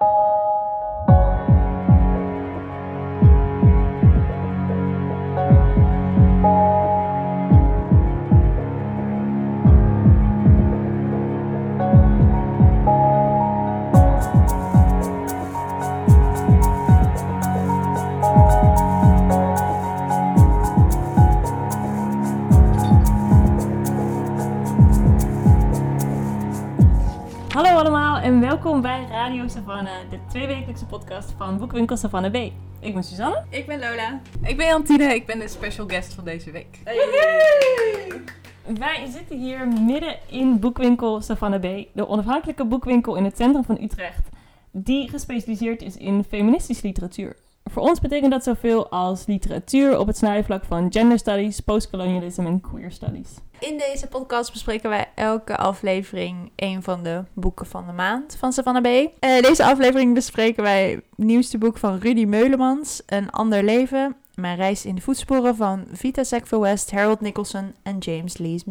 you welkom bij Radio Savannah, de tweewekelijkse podcast van Boekwinkel Savannah B. Ik ben Suzanne. Ik ben Lola. Ik ben Jantine. Ik ben de special guest van deze week. Wij zitten hier midden in Boekwinkel Savannah B, de onafhankelijke boekwinkel in het centrum van Utrecht, die gespecialiseerd is in feministische literatuur. Voor ons betekent dat zoveel als literatuur op het snijvlak van gender studies, postcolonialism en queer studies. In deze podcast bespreken wij elke aflevering een van de boeken van de maand van Savannah B. Eh, deze aflevering bespreken wij het nieuwste boek van Rudy Meulemans, Een Ander Leven. Mijn reis in de voetsporen van Vita Sackville West, Harold Nicholson en James Lees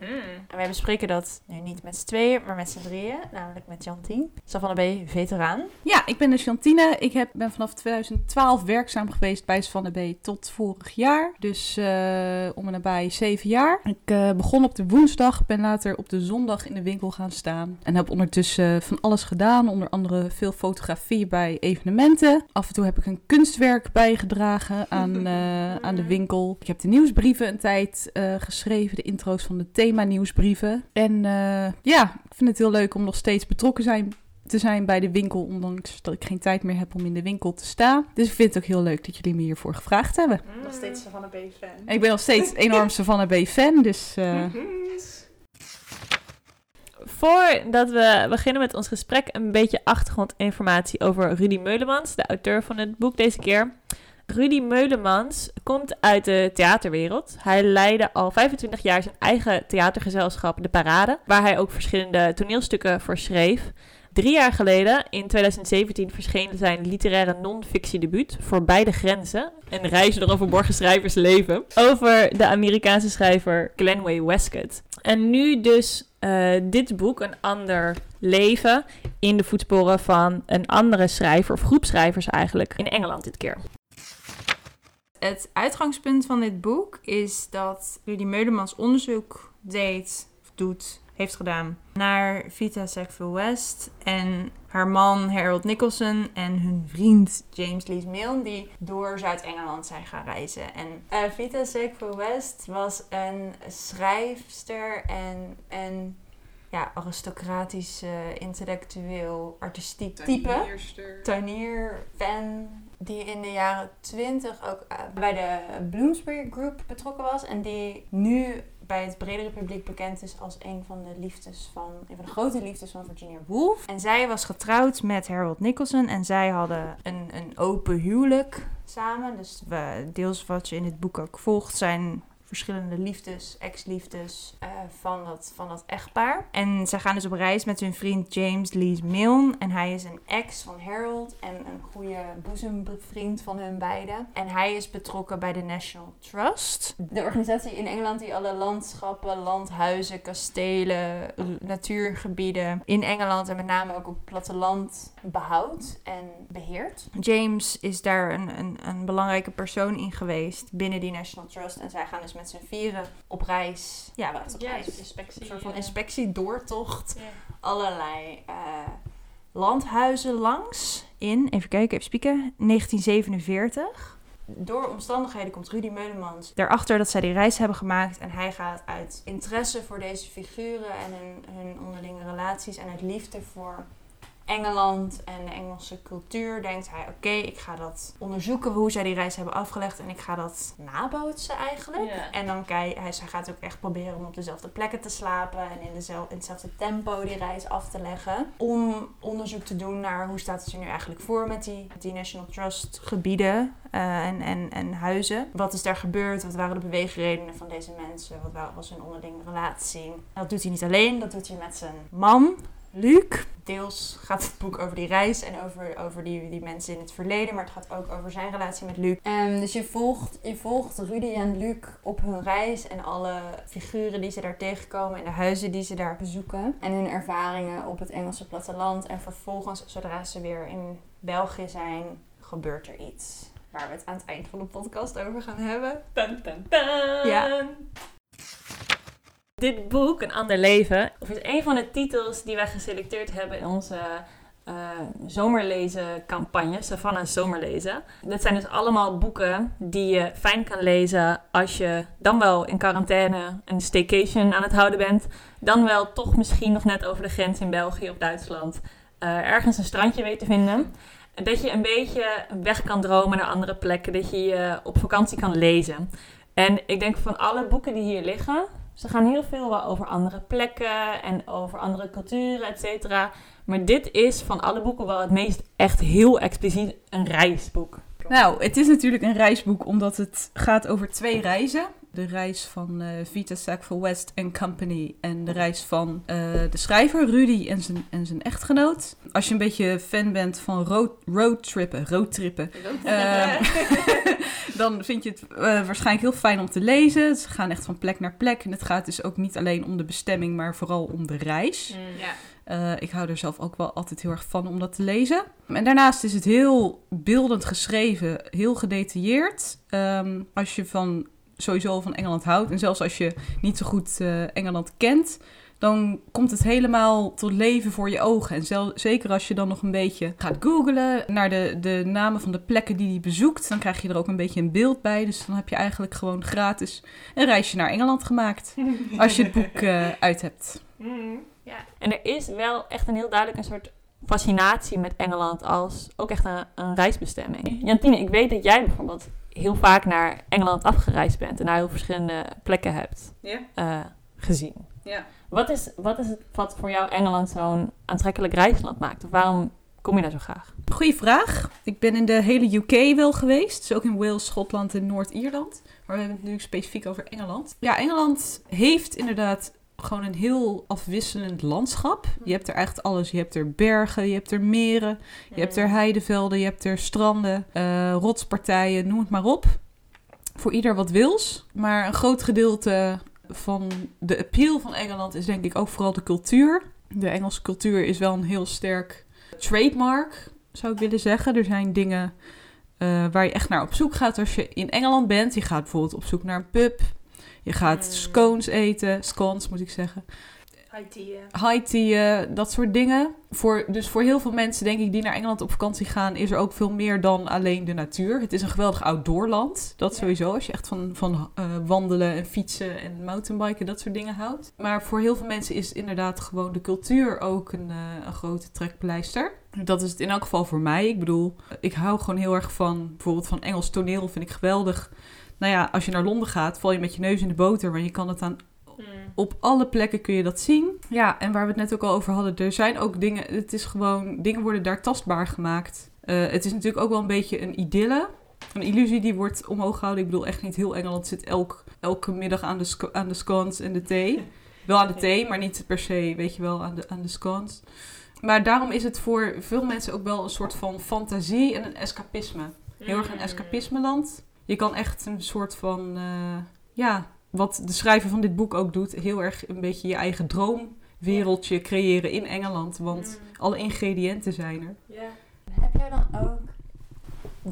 Milne. En wij bespreken dat nu niet met z'n tweeën, maar met z'n drieën. Namelijk met Jantien, Savannah B, veteraan. Ja, ik ben de Chantine. Ik heb, ben vanaf 2012 werkzaam geweest bij Savannah B tot vorig jaar. Dus eh, om en nabij zeven jaar. Ik eh, begon op de woensdag, ben later op de zondag in de winkel gaan staan. En heb ondertussen van alles gedaan. Onder andere veel fotografie bij evenementen. Af en toe heb ik een kunstwerk bijgedragen aan, eh, aan de winkel. Ik heb de nieuwsbrieven een tijd geschreven, de intro's van de thema-nieuwsbrieven. En eh, ja, ik vind het heel leuk om nog steeds betrokken zijn, te zijn bij de winkel, ondanks dat ik geen tijd meer heb om in de winkel te staan. Dus ik vind het ook heel leuk dat jullie me hiervoor gevraagd hebben. Nog steeds Savannah B fan. En ik ben nog steeds een enorm Savannah B-fan, dus... eh, Voordat we beginnen met ons gesprek, een beetje achtergrondinformatie over Rudy Meulemans, de auteur van het boek deze keer. Rudy Meulemans komt uit de theaterwereld. Hij leidde al 25 jaar zijn eigen theatergezelschap De Parade, waar hij ook verschillende toneelstukken voor schreef. Drie jaar geleden, in 2017, verscheen zijn literaire non-fictiedebuut Voorbij de Grenzen. Een reis door een verborgen schrijversleven. Over de Amerikaanse schrijver Glenway Westcott. En nu dus eh, dit boek, Een Ander Leven, in de voetsporen van een andere schrijver, of groep schrijvers eigenlijk, in Engeland dit keer. Het uitgangspunt van dit boek is dat Rudy Meulemans onderzoek deed, of doet, heeft gedaan naar Vita Sackville West en haar man Harold Nicholson en hun vriend James Lees Milne die door Zuid-Engeland zijn gaan reizen. En eh, Vita Sackville West was een schrijfster en een ja, aristocratisch, intellectueel, artistiek type. tuinier, fan, die in de jaren 20 ook eh, bij de Bloomsbury Group betrokken was. En die nu bij het bredere publiek bekend is als een van de liefdes van, een van de grote liefdes van Virginia Woolf. En zij was getrouwd met Harold Nicholson en zij hadden een, een open huwelijk samen. Dus we, deels wat je in het boek ook volgt zijn verschillende liefdes, ex-liefdes eh, van, dat, van dat echtpaar. En zij gaan dus op reis met hun vriend James Lees Milne. En hij is een ex van Harold en een goede boezemvriend van hun beiden. En hij is betrokken bij de National Trust. De organisatie in Engeland die alle landschappen, landhuizen, kastelen, natuurgebieden in Engeland en met name ook op het platteland behoudt en beheert. James is daar een, een, een belangrijke persoon in geweest binnen die National Trust. En zij gaan dus met z'n vieren op reis. Ja, wat op reis? inspectie. Een soort van inspectiedoortocht. Allerlei eh, landhuizen langs in, even kijken, even spieken, 1947. Door omstandigheden komt Rudy Meulemans erachter dat zij die reis hebben gemaakt. En hij gaat uit interesse voor deze figuren en hun, hun onderlinge relaties en uit liefde voor Engeland en de Engelse cultuur denkt hij: oké, ik ga dat onderzoeken hoe zij die reis hebben afgelegd en ik ga dat nabootsen eigenlijk. En dan kijk hij, hij gaat ook echt proberen om op dezelfde plekken te slapen en in, dezel, in hetzelfde tempo die reis af te leggen. Om onderzoek te doen naar hoe staat het er nu eigenlijk voor met die, die National Trust gebieden eh, en, en, en huizen. Wat is daar gebeurd? Wat waren de beweegredenen van deze mensen? Wat wa- was hun onderlinge relatie? Dat doet hij niet alleen, dat doet hij met zijn man. Luc. Deels gaat het boek over die reis en over, over die, die mensen in het verleden, maar het gaat ook over zijn relatie met Luc. Um, dus je volgt, je volgt Rudy en Luc op hun reis en alle figuren die ze daar tegenkomen en de huizen die ze daar bezoeken. En hun ervaringen op het Engelse platteland. En vervolgens, zodra ze weer in België zijn, gebeurt er iets. Waar we het aan het eind van de podcast over gaan hebben. Dun, dun, dun. Ja. Dit boek, Een Ander Leven, is een van de titels die wij geselecteerd hebben in onze eh zomerlezen campagne, Savannah Zomerlezen. Dit zijn dus allemaal boeken die je fijn kan lezen als je dan wel in quarantaine een staycation aan het houden bent, dan wel toch misschien nog net over de grens in België of Duitsland eh, ergens een strandje weet te vinden. En Dat je een beetje weg kan dromen naar andere plekken, dat je je op vakantie kan lezen. En ik denk van alle boeken die hier liggen, ze gaan heel veel wel over andere plekken en over andere culturen, et cetera. Maar dit is van alle boeken wel het meest echt heel expliciet een reisboek. Nou, het is natuurlijk een reisboek omdat het gaat over twee reizen. De reis van eh, Vita Sackville West and Company en de reis van eh, de schrijver Rudy en zijn, en zijn echtgenoot. Als je een beetje fan bent van road, roadtrippen, roadtrippen, eh, dan vind je het eh, waarschijnlijk heel fijn om te lezen. Ze gaan echt van plek naar plek en het gaat dus ook niet alleen om de bestemming, maar vooral om de reis. Ja. Eh, ik hou er zelf ook wel altijd heel erg van om dat te lezen. En daarnaast is het heel beeldend geschreven, heel gedetailleerd. Ehm, als je van sowieso van Engeland houdt en zelfs als je niet zo goed eh, Engeland kent, dan komt het helemaal tot leven voor je ogen. En zel- zeker als je dan nog een beetje gaat googlen naar de, de namen van de plekken die hij bezoekt, dan krijg je er ook een beetje een beeld bij. Dus dan heb je eigenlijk gewoon gratis een reisje naar Engeland gemaakt als je het boek eh, uit hebt. Ja. En er is wel echt een heel duidelijk een soort fascinatie met Engeland als ook echt een, een reisbestemming. Jantine, ik weet dat jij bijvoorbeeld heel vaak naar Engeland afgereisd bent en naar heel verschillende plekken hebt eh, gezien. Wat is, wat is het wat voor jou Engeland zo'n aantrekkelijk reisland maakt? Of waarom kom je daar zo graag? Goeie vraag. Ik ben in de hele UK wel geweest. Dus ook in Wales, Schotland en Noord-Ierland. Maar we hebben het nu specifiek over Engeland. Ja, Engeland heeft inderdaad gewoon een heel afwisselend landschap. Je hebt er echt alles. Je hebt er bergen, je hebt er meren, je hebt er heidevelden, je hebt er stranden, eh, rotspartijen, noem het maar op. Voor ieder wat wils. Maar een groot gedeelte van de appeal van Engeland is denk ik ook vooral de cultuur. De Engelse cultuur is wel een heel sterk trademark, zou ik willen zeggen. Er zijn dingen eh, waar je echt naar op zoek gaat als je in Engeland bent. Je gaat bijvoorbeeld op zoek naar een pub. Je gaat Mm. scones eten, scones moet ik zeggen. Haiti. High tea, eh, dat soort dingen. Voor, dus voor heel veel mensen, denk ik, die naar Engeland op vakantie gaan, is er ook veel meer dan alleen de natuur. Het is een geweldig outdoorland. Dat Ja. sowieso, als je echt van, van eh, wandelen en fietsen en mountainbiken, dat soort dingen houdt. Maar voor heel veel mensen is inderdaad gewoon de cultuur ook een, eh, een grote trekpleister. Dat is het in elk geval voor mij. Ik bedoel, ik hou gewoon heel erg van, bijvoorbeeld van Engels toneel, vind ik geweldig. Nou ja, als je naar Londen gaat, val je met je neus in de boter, want je kan het aan op alle plekken kun je dat zien. Ja, en waar we het net ook al over hadden, er zijn ook dingen, het is gewoon, dingen worden daar tastbaar gemaakt. Eh, het is natuurlijk ook wel een beetje een idylle. Een illusie die wordt omhoog gehouden. Ik bedoel, echt niet heel Engeland zit elk, elke middag aan de, aan de scones en de thee. Wel aan de thee, maar niet per se, weet je wel, aan de, aan de scones. Maar daarom is het voor veel mensen ook wel een soort van fantasie en een escapisme. Heel erg een escapismeland. Je kan echt een soort van, eh, ja, wat de schrijver van dit boek ook doet, heel erg een beetje je eigen droomwereldje creëren in Engeland. Want alle ingrediënten zijn er. Ja. Heb jij dan ook,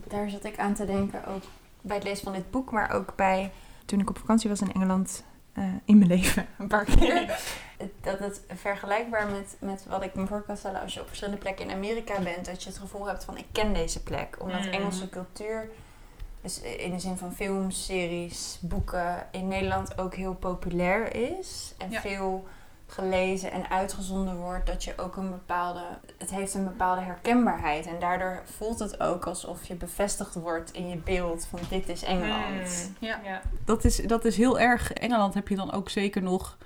daar zat ik aan te denken, ook bij het lezen van dit boek, maar ook bij Toen ik op vakantie was in Engeland, eh, in mijn leven, een paar keer. dat het vergelijkbaar met, met wat ik me voor kan stellen als je op verschillende plekken in Amerika bent, dat je het gevoel hebt van ik ken deze plek. Omdat Mm. Engelse cultuur, dus in de zin van films, series, boeken, in Nederland ook heel populair is. En Ja. veel gelezen en uitgezonden wordt, dat je ook een bepaalde, het heeft een bepaalde herkenbaarheid. En daardoor voelt het ook alsof je bevestigd wordt in je beeld van dit is Engeland. Mm. Ja. Dat is, dat is heel erg. Engeland heb je dan ook zeker nog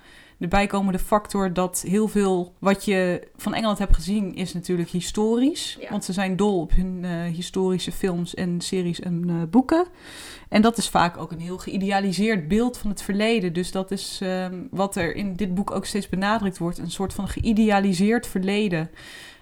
de bijkomende factor dat heel veel wat je van Engeland hebt gezien is natuurlijk historisch. Ja. Want ze zijn dol op hun eh, historische films en series en eh, boeken. En dat is vaak ook een heel geïdealiseerd beeld van het verleden. Dus dat is ehm, wat er in dit boek ook steeds benadrukt wordt. Een soort van geïdealiseerd verleden.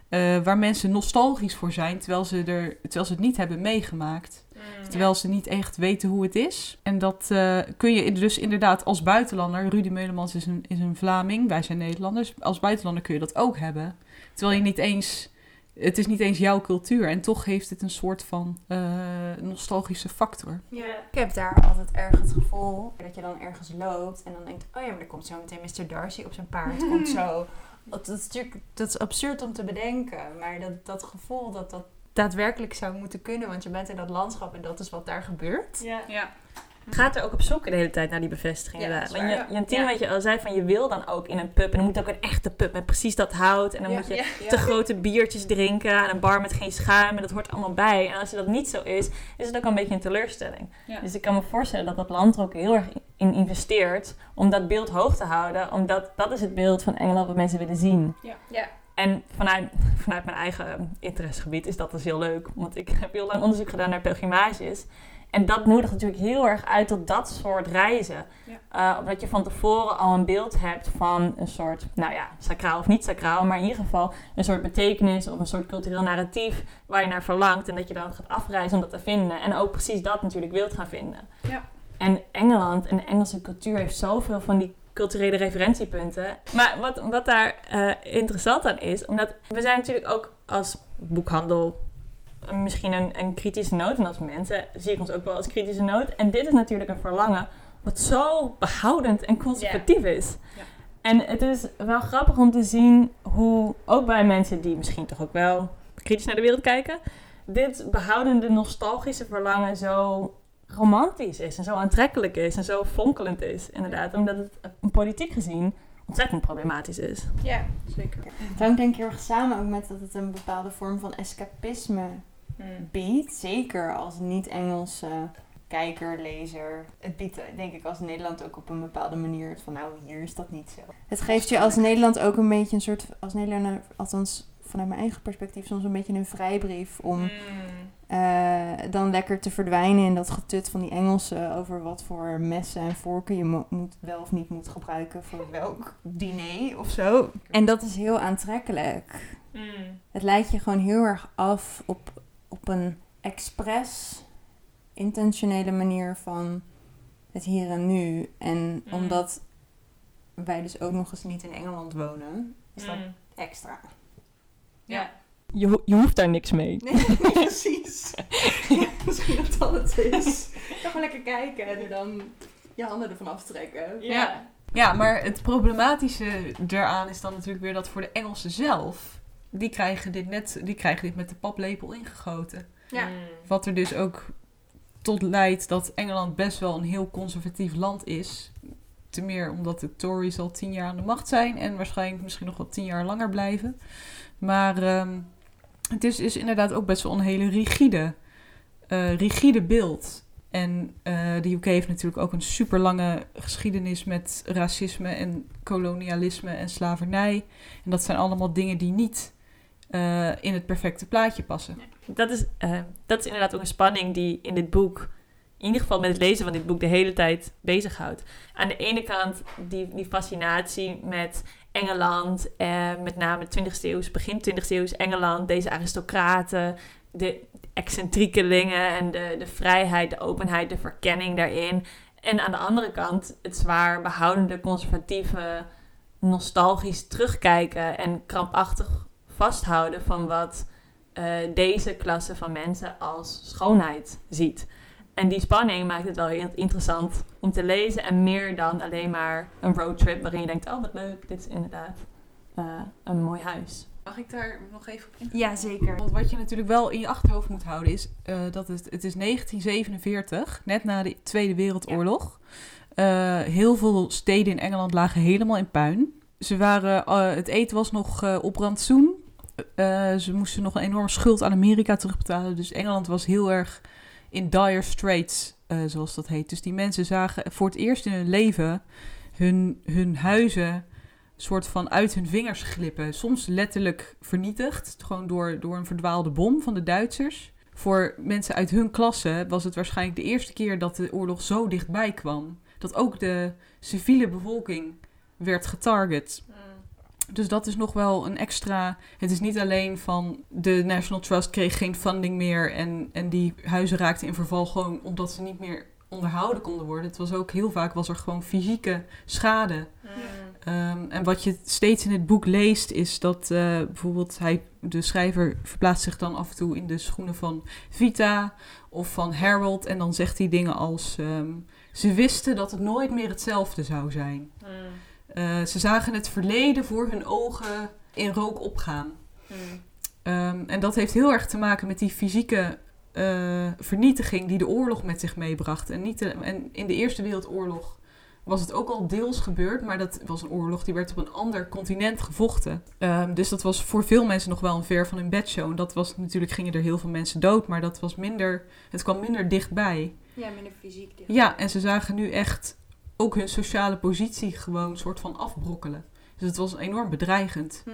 eh, waar mensen nostalgisch voor zijn, terwijl ze, er, terwijl ze het niet hebben meegemaakt. Terwijl ze niet echt weten hoe het is. En dat eh, kun je dus inderdaad als buitenlander... Rudy Meulemans is een, is een Vlaming, wij zijn Nederlanders. Als buitenlander kun je dat ook hebben. Terwijl je niet eens... Het is niet eens jouw cultuur. En toch heeft het een soort van eh, nostalgische factor. Ja. Ik heb daar altijd erg het gevoel dat je dan ergens loopt en dan denkt, oh ja, maar er komt zo meteen Mr. Darcy op zijn paard. komt zo. Dat, dat is natuurlijk dat is absurd om te bedenken, maar dat, dat gevoel dat dat daadwerkelijk zou moeten kunnen, want je bent in dat landschap en dat is wat daar gebeurt. Ja. Ja. Je gaat er ook op zoek de hele tijd naar die bevestiging. Ja, Want je, Jantine, Ja. wat je al zei, van je wil dan ook in een pub. En dan moet ook een echte pub met precies dat hout. En dan moet je te grote biertjes drinken aan een bar met geen schuim. En dat hoort allemaal bij. En als je dat niet zo is, is het ook een beetje een teleurstelling. Ja. Dus ik kan me voorstellen dat dat land er ook heel erg in investeert om dat beeld hoog te houden. Omdat dat is het beeld van Engeland wat mensen willen zien. Ja. En vanuit, vanuit mijn eigen interessegebied is dat dus heel leuk. Want ik heb heel lang onderzoek gedaan naar pelgrimages. En dat nodigt natuurlijk heel erg uit tot dat soort reizen. Eh, omdat je van tevoren al een beeld hebt van een soort, nou ja, sacraal of niet sacraal, maar in ieder geval een soort betekenis of een soort cultureel narratief waar je naar verlangt. En dat je dan gaat afreizen om dat te vinden. En ook precies dat natuurlijk wilt gaan vinden. Ja. En Engeland en de Engelse cultuur heeft zoveel van die culturele referentiepunten. Maar wat, wat daar eh, interessant aan is, omdat we zijn natuurlijk ook als boekhandel misschien een, een kritische noot. En als mensen zie ik ons ook wel als kritische noot. En dit is natuurlijk een verlangen wat zo behoudend en conservatief is. Ja. En het is wel grappig om te zien hoe, ook bij mensen die misschien toch ook wel kritisch naar de wereld kijken, dit behoudende nostalgische verlangen zo romantisch is en zo aantrekkelijk is en zo fonkelend is. Inderdaad, omdat het eh, politiek gezien ontzettend problematisch is. Ja, zeker. Het hangt denk ik heel erg samen ook met dat het een bepaalde vorm van escapisme biedt. Zeker als niet-Engelse kijker, lezer. Het biedt denk ik als Nederland ook op een bepaalde manier van nou, hier is dat niet zo. Het geeft je als Nederland ook een beetje een soort, als Nederlander, althans vanuit mijn eigen perspectief, soms een beetje een vrijbrief om eh, dan lekker te verdwijnen in dat getut van die Engelsen over wat voor messen en vorken je mo- moet, wel of niet moet gebruiken voor welk diner of zo. En dat is heel aantrekkelijk. Het leidt je gewoon heel erg af op, op een expres, intentionele manier van het hier en nu. En Mm. omdat wij dus ook nog eens niet in Engeland wonen, is dat Mm. extra. Ja. Je, ho- je hoeft daar niks mee. Nee, precies. ja, misschien dat dat het is. Dan gewoon lekker kijken en dan je handen ervan aftrekken. Ja. Ja, maar het problematische eraan is dan natuurlijk weer dat voor de Engelsen zelf, die krijgen dit net, die krijgen dit met de paplepel ingegoten. Ja. Wat er dus ook tot leidt dat Engeland best wel een heel conservatief land is. Te meer omdat de Tories al tien jaar aan de macht zijn en waarschijnlijk misschien nog wel tien jaar langer blijven. Maar ehm, het is, is inderdaad ook best wel een hele rigide, eh, rigide beeld. En eh, de UK heeft natuurlijk ook een super lange geschiedenis met racisme en kolonialisme en slavernij. En dat zijn allemaal dingen die niet eh, in het perfecte plaatje passen. Dat is, dat is inderdaad ook een spanning die in dit boek, in ieder geval met het lezen van dit boek, de hele tijd bezighoudt. Aan de ene kant die, die fascinatie met Engeland, eh, met name 20e eeuw, begin 20e eeuw Engeland, deze aristocraten, de excentriekelingen en de, de vrijheid, de openheid, de verkenning daarin. En aan de andere kant het zwaar behoudende, conservatieve, nostalgisch terugkijken en krampachtig vasthouden van wat eh, deze klasse van mensen als schoonheid ziet. En die spanning maakt het wel heel interessant om te lezen. En meer dan alleen maar een roadtrip waarin je denkt: oh wat leuk, dit is inderdaad eh, een mooi huis. Mag ik daar nog even op in? Ja, zeker. Want wat je natuurlijk wel in je achterhoofd moet houden is eh, dat het, het is 1947, net na de Tweede Wereldoorlog. Eh, heel veel steden in Engeland lagen helemaal in puin. Ze waren, het eten was nog op rantsoen. Eh, ze moesten nog een enorme schuld aan Amerika terugbetalen. Dus Engeland was heel erg in dire straits, eh, zoals dat heet. Dus die mensen zagen voor het eerst in hun leven hun, hun huizen soort van uit hun vingers glippen. Soms letterlijk vernietigd, gewoon door, door een verdwaalde bom van de Duitsers. Voor mensen uit hun klasse was het waarschijnlijk de eerste keer dat de oorlog zo dichtbij kwam. Dat ook de civiele bevolking werd getarget. Dus dat is nog wel een extra. Het is niet alleen van de National Trust kreeg geen funding meer en, en die huizen raakten in verval gewoon omdat ze niet meer onderhouden konden worden. Het was ook heel vaak was er gewoon fysieke schade. Um, en wat je steeds in het boek leest is dat uh, bijvoorbeeld hij, de schrijver verplaatst zich dan af en toe in de schoenen van Vita of van Harold en dan zegt hij dingen als um, ze wisten dat het nooit meer hetzelfde zou zijn. Mm. Uh, ze zagen het verleden voor hun ogen in rook opgaan. Mm. Um, en dat heeft heel erg te maken met die fysieke uh, vernietiging die de oorlog met zich meebracht. En, niet de, en in de Eerste Wereldoorlog was het ook al deels gebeurd, maar dat was een oorlog die werd op een ander continent gevochten. Um, dus dat was voor veel mensen nog wel een ver van hun bedshow. En dat was natuurlijk gingen er heel veel mensen dood, maar dat was minder, het kwam minder dichtbij. Ja, minder fysiek dichtbij. Ja, en ze zagen nu echt ook hun sociale positie gewoon soort van afbrokkelen. Dus het was enorm bedreigend mm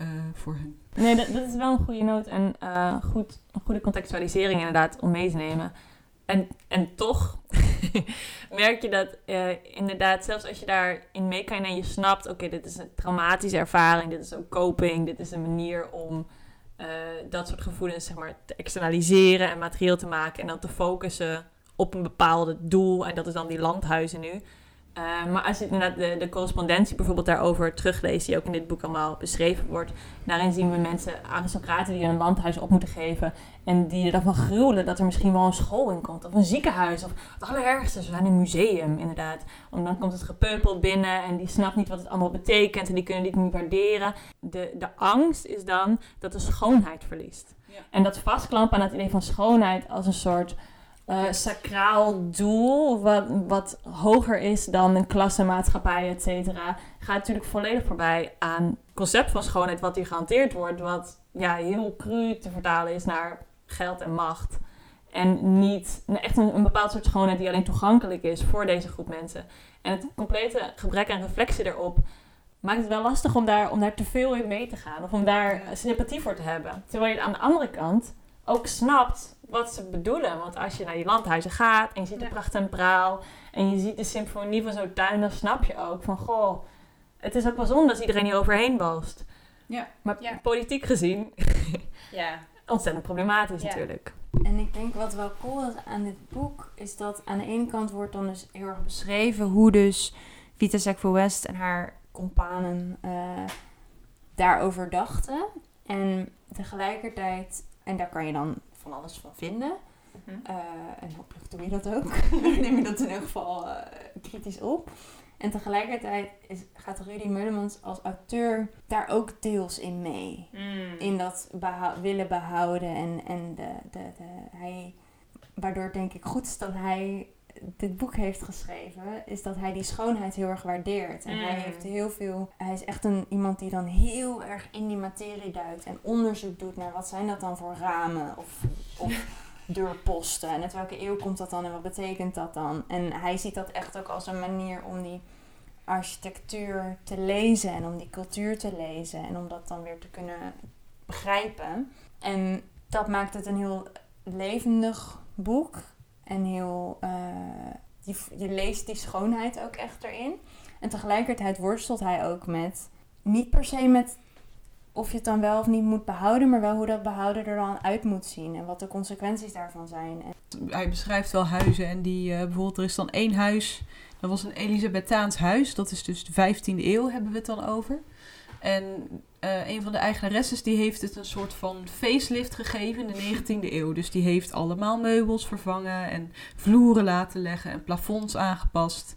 uh, voor hen. Nee, dat, dat, is wel een goede noot en uh, goed, een goede contextualisering inderdaad om mee te nemen. En, en toch merk je dat uh, inderdaad, zelfs als je daarin mee kan en je snapt, oké, dit is een traumatische ervaring, dit is ook coping, dit is een manier om uh, dat soort gevoelens zeg maar, te externaliseren en materieel te maken en dan te focussen op een bepaald doel. En dat is dan die landhuizen nu. Uh, maar als je inderdaad de, de correspondentie bijvoorbeeld daarover terugleest, die ook in dit boek allemaal beschreven wordt, daarin zien we mensen, aristocraten die een landhuis op moeten geven en die er dan van gruwelen dat er misschien wel een school in komt, of een ziekenhuis, of het allerergste, ze zijn een museum inderdaad. Want dan komt het gepeupeld binnen en die snapt niet wat het allemaal betekent en die kunnen dit niet waarderen. De, de angst is dan dat de schoonheid verliest. Ja. En dat vastklampen aan het idee van schoonheid als een soort uh, sacraal doel, wat, wat hoger is dan een klassenmaatschappij, et cetera, gaat natuurlijk volledig voorbij aan het concept van schoonheid wat hier gehanteerd wordt, wat ja, heel cru te vertalen is naar geld en macht. En niet echt een, bepaald soort schoonheid die alleen toegankelijk is voor deze groep mensen. En het complete gebrek aan reflectie erop maakt het wel lastig om daar, om daar te veel in mee te gaan. Of om daar sympathie voor te hebben. Terwijl je aan de andere kant ook snapt wat ze bedoelen. Want als je naar die landhuizen gaat en je ziet de pracht en praal en je ziet de symfonie van zo'n tuin, dan snap je ook van goh, het is ook wel zonde als iedereen hier overheen balst. Ja. Maar politiek gezien, ja. ontzettend problematisch natuurlijk. En ik denk wat wel cool is aan dit boek, is dat aan de ene kant wordt dan dus heel erg beschreven hoe dus Vita Sackville West en haar companen uh, daarover dachten. En tegelijkertijd, en daar kan je dan van alles van vinden. Eh, en hopelijk doe je dat ook. Neem je dat in ieder geval uh, kritisch op. En tegelijkertijd is, gaat Rudy Meulemans als auteur daar ook deels in mee. Mm. In dat willen behouden. En, en de, de, de, hij, waardoor denk ik goed is dat hij dit boek heeft geschreven, is dat hij die schoonheid heel erg waardeert. En hij mm. heeft heel veel. Hij is echt een, iemand die dan heel erg in die materie duikt en onderzoek doet naar wat zijn dat dan voor ramen of, of deurposten. En uit welke eeuw komt dat dan en wat betekent dat dan? En hij ziet dat echt ook als een manier om die architectuur te lezen en om die cultuur te lezen en om dat dan weer te kunnen begrijpen. En dat maakt het een heel levendig boek. En heel, uh, je, leest die schoonheid ook echt erin. En tegelijkertijd worstelt hij ook met, niet per se met of je het dan wel of niet moet behouden, maar wel hoe dat behouden er dan uit moet zien en wat de consequenties daarvan zijn. Hij beschrijft wel huizen en die, uh, bijvoorbeeld er is dan één huis, dat was een Elisabethaans huis, dat is dus de 15e eeuw hebben we het dan over. En uh, een van de eigenaresses die heeft het een soort van facelift gegeven in de 19e eeuw. Dus die heeft allemaal meubels vervangen en vloeren laten leggen en plafonds aangepast.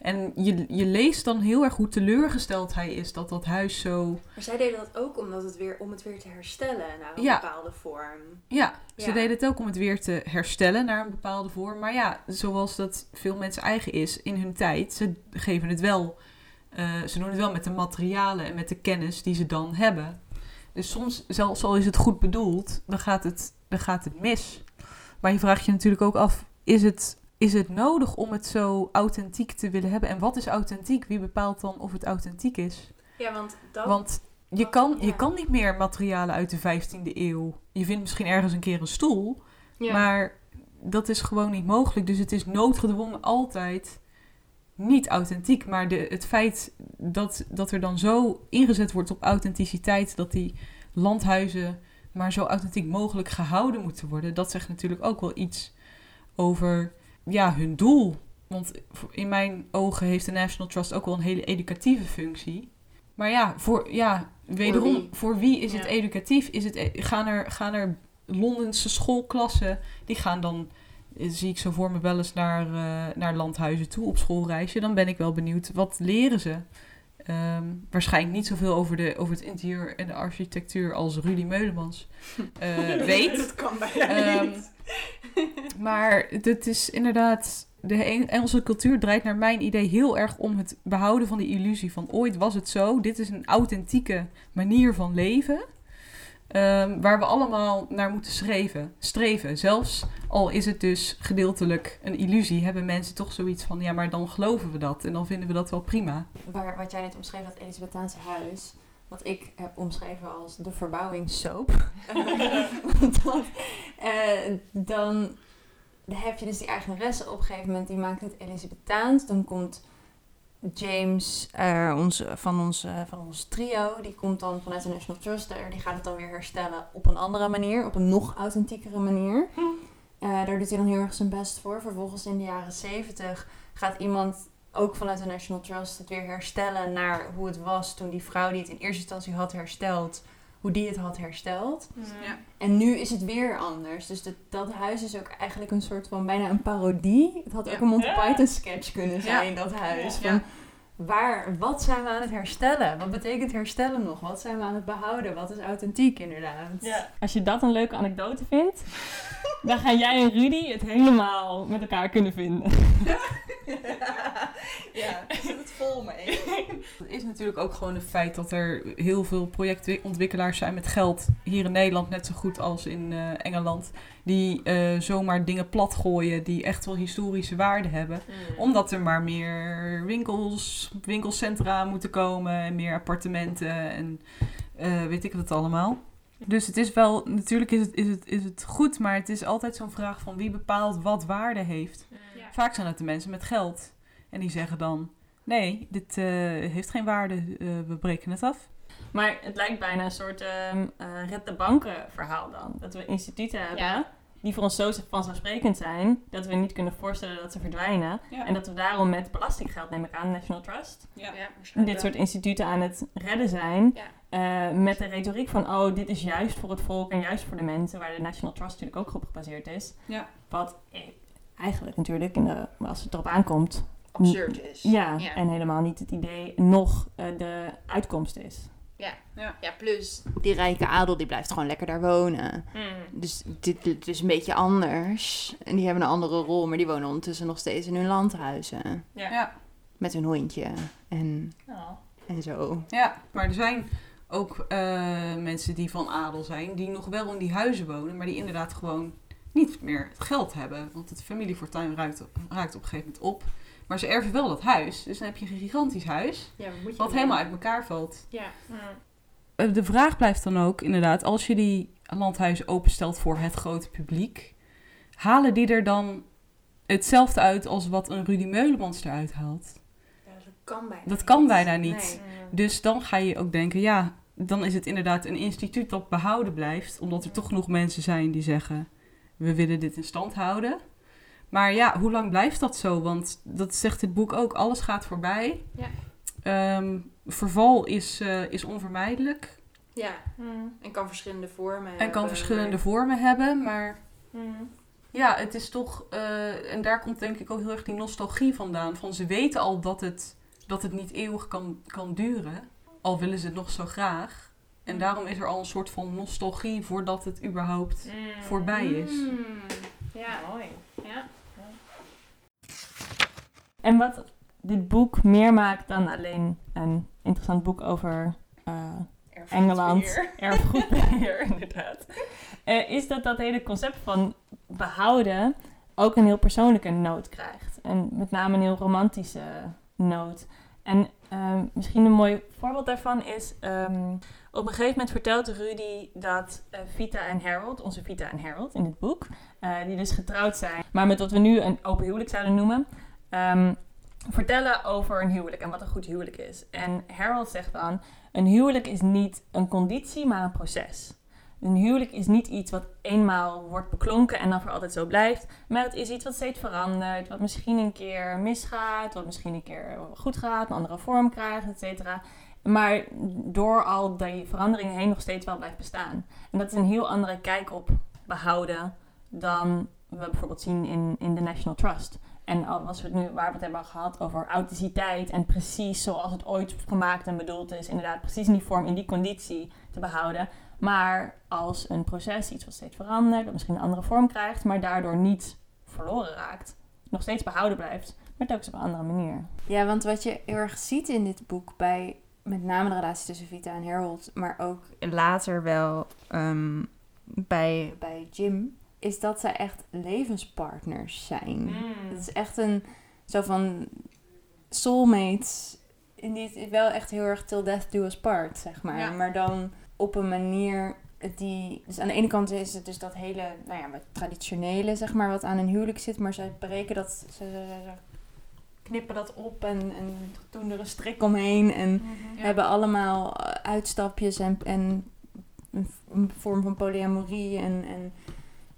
En je, je leest dan heel erg hoe teleurgesteld hij is dat dat huis zo... Maar zij deden dat ook omdat het weer, om het weer te herstellen naar een bepaalde vorm. Ja, ze deden het ook om het weer te herstellen naar een bepaalde vorm. Maar ja, zoals dat veel mensen eigen is in hun tijd, ze geven het wel uh, ze doen het wel met de materialen en met de kennis die ze dan hebben. Dus soms, zelfs al is het goed bedoeld, dan gaat het, dan gaat het mis. Maar je vraagt je natuurlijk ook af, is het, is het nodig om het zo authentiek te willen hebben? En wat is authentiek? Wie bepaalt dan of het authentiek is? Ja, want dat... Want je kan, ja. je kan niet meer materialen uit de 15e eeuw. Je vindt misschien ergens een keer een stoel, ja. maar dat is gewoon niet mogelijk. Dus het is noodgedwongen altijd niet authentiek. Maar de, het feit dat, dat er dan zo ingezet wordt op authenticiteit, dat die landhuizen maar zo authentiek mogelijk gehouden moeten worden, dat zegt natuurlijk ook wel iets over ja, hun doel. Want in mijn ogen heeft de National Trust ook wel een hele educatieve functie. Maar ja, voor, ja wederom, wie? voor wie is het educatief? Is het, e- gaan, er, gaan er Londense schoolklassen, die gaan dan, zie ik zo voor me wel eens naar, eh, naar landhuizen toe op schoolreisje. Dan ben ik wel benieuwd, wat leren ze? Ehm, waarschijnlijk niet zoveel over, de, over het interieur en de architectuur als Rudy Meulemans eh, weet. dat kan bijna Ehm, niet. Maar het is inderdaad. De Eng- Engelse cultuur draait naar mijn idee heel erg om het behouden van die illusie van ooit was het zo. Dit is een authentieke manier van leven. Ehm, waar we allemaal naar moeten streven. streven. Zelfs al is het dus gedeeltelijk een illusie, hebben mensen toch zoiets van: ja, maar dan geloven we dat en dan vinden we dat wel prima. Waar, wat jij net omschreef, dat Elisabethaanse huis. Wat ik heb omschreven als de verbouwingssoap. dan, eh, dan heb je dus die eigenaresse op een gegeven moment. Die maakt het Elisabethaans. Dan komt James Eh, ons, van, ons, eh, van ons trio, die komt dan vanuit de National Trust er. Die gaat het dan weer herstellen op een andere manier. Op een nog authentiekere manier. Eh, daar doet hij dan heel erg zijn best voor. Vervolgens in de jaren 70 gaat iemand ook vanuit de National Trust het weer herstellen naar hoe het was toen die vrouw die het in eerste instantie had hersteld, hoe die het had hersteld. Ja. En nu is het weer anders. Dus dat, dat huis is ook eigenlijk een soort van bijna een parodie. Het had ook een Monty. Python sketch kunnen zijn, dat huis. Ja. Van, waar, wat zijn we aan het herstellen? Wat betekent herstellen nog? Wat zijn we aan het behouden? Wat is authentiek inderdaad? Ja. Als je dat een leuke anekdote vindt, dan gaan jij en Rudy het helemaal met elkaar kunnen vinden. ja, zit het vol mee. Het is natuurlijk ook gewoon het feit dat er heel veel projectontwikkelaars zijn met geld. Hier in Nederland net zo goed als in eh, Engeland. Die eh, zomaar dingen platgooien die echt wel historische waarde hebben. Omdat er maar meer winkels, winkelcentra moeten komen en meer appartementen en eh, weet ik wat allemaal. Dus het is wel, natuurlijk is het, is, het, is het goed, maar het is altijd zo'n vraag van wie bepaalt wat waarde heeft. Vaak zijn het de mensen met geld. En die zeggen dan, nee, dit eh, heeft geen waarde, eh, we breken het af. Maar het lijkt bijna een soort ehm eh, red de banken verhaal dan. Dat we instituten hebben Ja. die voor ons zo vanzelfsprekend zijn, dat we niet kunnen voorstellen dat ze verdwijnen. Ja. En dat we daarom met belastinggeld, neem ik aan, National Trust, Ja. dit soort instituten aan het redden zijn. Ja. eh, met de retoriek van, oh, dit is juist voor het volk en juist voor de mensen, waar de National Trust natuurlijk ook op gebaseerd is. Ja. Wat eigenlijk natuurlijk, in de, als het erop aankomt, Absurd is. ja, Ja. en helemaal niet het idee nog eh, de uitkomst is. Ja, plus die rijke adel die blijft gewoon lekker daar wonen. Dus dit, dit is een beetje anders. En die hebben een andere rol, maar die wonen ondertussen nog steeds in hun landhuizen. Ja. Ja. Met hun hondje en, Oh. en zo. Ja, maar er zijn ook eh, mensen die van adel zijn, die nog wel in die huizen wonen, maar die inderdaad gewoon niet meer het geld hebben. Want het familiefortuin raakt, op- raakt op een gegeven moment op. Maar ze erven wel dat huis. Dus dan heb je een gigantisch huis, Ja, wat moet je wat helemaal uit elkaar valt. Ja. Eh, De vraag blijft dan ook inderdaad, als je die landhuizen openstelt voor het grote publiek, halen die er dan hetzelfde uit als wat een Rudy Meulemans eruit haalt? dat kan bijna Dat kan bijna niet. Nee. Dus dan ga je ook denken, ja, dan is het inderdaad een instituut dat behouden blijft. Omdat er toch genoeg mensen zijn die zeggen, we willen dit in stand houden. Maar ja, hoe lang blijft dat zo? Want dat zegt het boek ook, alles gaat voorbij. Ja. Ehm, verval is, eh, is onvermijdelijk Ja, en kan verschillende vormen en kan verschillende vormen hebben. Maar Mm. ja, het is toch, eh, en daar komt denk ik ook heel erg die nostalgie vandaan. Van ze weten al dat het, dat het niet eeuwig kan, kan duren, al willen ze het nog zo graag. En daarom is er al een soort van nostalgie voordat het überhaupt voorbij is. Ja. Mooi. Ja. En wat dit boek meer maakt dan alleen een interessant boek over eh, Engeland, erfgoedbeheer, inderdaad, eh, is dat dat hele concept van behouden ook een heel persoonlijke noot krijgt. En met name een heel romantische noot. En Ehm, misschien een mooi voorbeeld daarvan is... ehm, op een gegeven moment vertelt Rudy dat eh, Vita en Harold, onze Vita en Harold in het boek... die dus getrouwd zijn, maar met wat we nu een open huwelijk zouden noemen... ehm, vertellen over een huwelijk en wat een goed huwelijk is. En Harold zegt dan... Een huwelijk is niet een conditie, maar een proces. Een huwelijk is niet iets wat eenmaal wordt beklonken en dan voor altijd zo blijft. Maar het is iets wat steeds verandert. Wat misschien een keer misgaat. Wat misschien een keer goed gaat. Een andere vorm krijgt, et cetera. Maar door al die veranderingen heen nog steeds wel blijft bestaan. En dat is een heel andere kijk op behouden dan we bijvoorbeeld zien in, in de National Trust. En als we het nu, waar we het hebben gehad over authenticiteit en precies zoals het ooit gemaakt en bedoeld is, inderdaad precies in die vorm, in die conditie te behouden. Maar als een proces iets wat steeds verandert, dat misschien een andere vorm krijgt, maar daardoor niet verloren raakt, nog steeds behouden blijft, maar telkens op een andere manier. Ja, want wat je heel erg ziet in dit boek bij met name de relatie tussen Vita en Harold, maar ook later wel ehm, bij, bij Jim, is dat zij echt levenspartners zijn. Het is echt een zo van soulmates, die wel echt heel erg till death do us part, zeg maar. Ja. Maar dan op een manier die... Dus aan de ene kant is het dus dat hele, nou ja, wat traditionele, zeg maar, wat aan een huwelijk zit. Maar zij breken dat, ze, ze- ze knippen dat op en, en doen er een strik omheen. En Ja. hebben allemaal eh, uitstapjes en, en een vorm van polyamorie en, en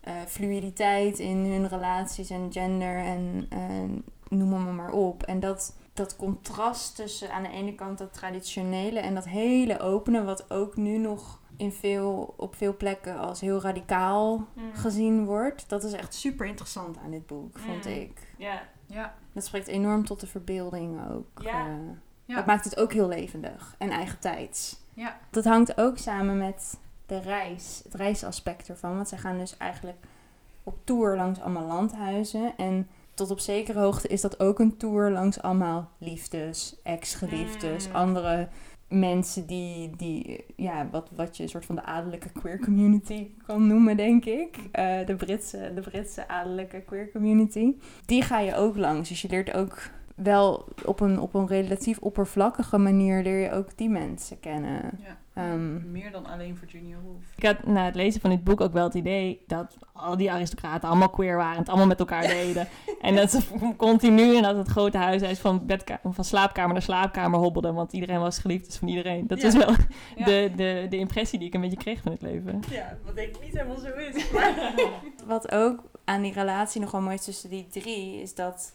eh, fluiditeit in hun relaties en gender en eh, noem maar maar op. En dat, dat contrast tussen aan de ene kant dat traditionele en dat hele opene, wat ook nu nog in veel, op veel plekken als heel radicaal gezien wordt. Dat is echt super interessant aan dit boek, vond Mm. ik. Ja, Ja. Dat spreekt enorm tot de verbeelding ook. Ja. eh. Ja. Dat maakt het ook heel levendig en eigen tijds. Ja. Dat hangt ook samen met de reis, het reisaspect ervan. Want zij gaan dus eigenlijk op tour langs allemaal landhuizen. En tot op zekere hoogte is dat ook een tour langs allemaal liefdes, ex-geliefdes, Mm. andere mensen die, die ja, wat, wat je een soort van de adellijke queer community kan noemen, denk ik. Eh, de, Britse, de Britse adellijke queer community. Die ga je ook langs. Dus je leert ook wel op een, op een relatief oppervlakkige manier leer je ook die mensen kennen. Ja. Ehm, Meer dan alleen Virginia Woolf. Ik had na het lezen van dit boek ook wel het idee dat al die aristocraten allemaal queer waren en het allemaal met elkaar deden. en dat ze continu in dat het grote huishuis van, van slaapkamer naar slaapkamer hobbelden, want iedereen was geliefd dus van iedereen. Dat Ja. is wel Ja. de, de, de impressie die ik een beetje kreeg van het leven. Ja, wat denk ik niet helemaal zo is. Wat ook aan die relatie nogal mooi tussen die drie, is dat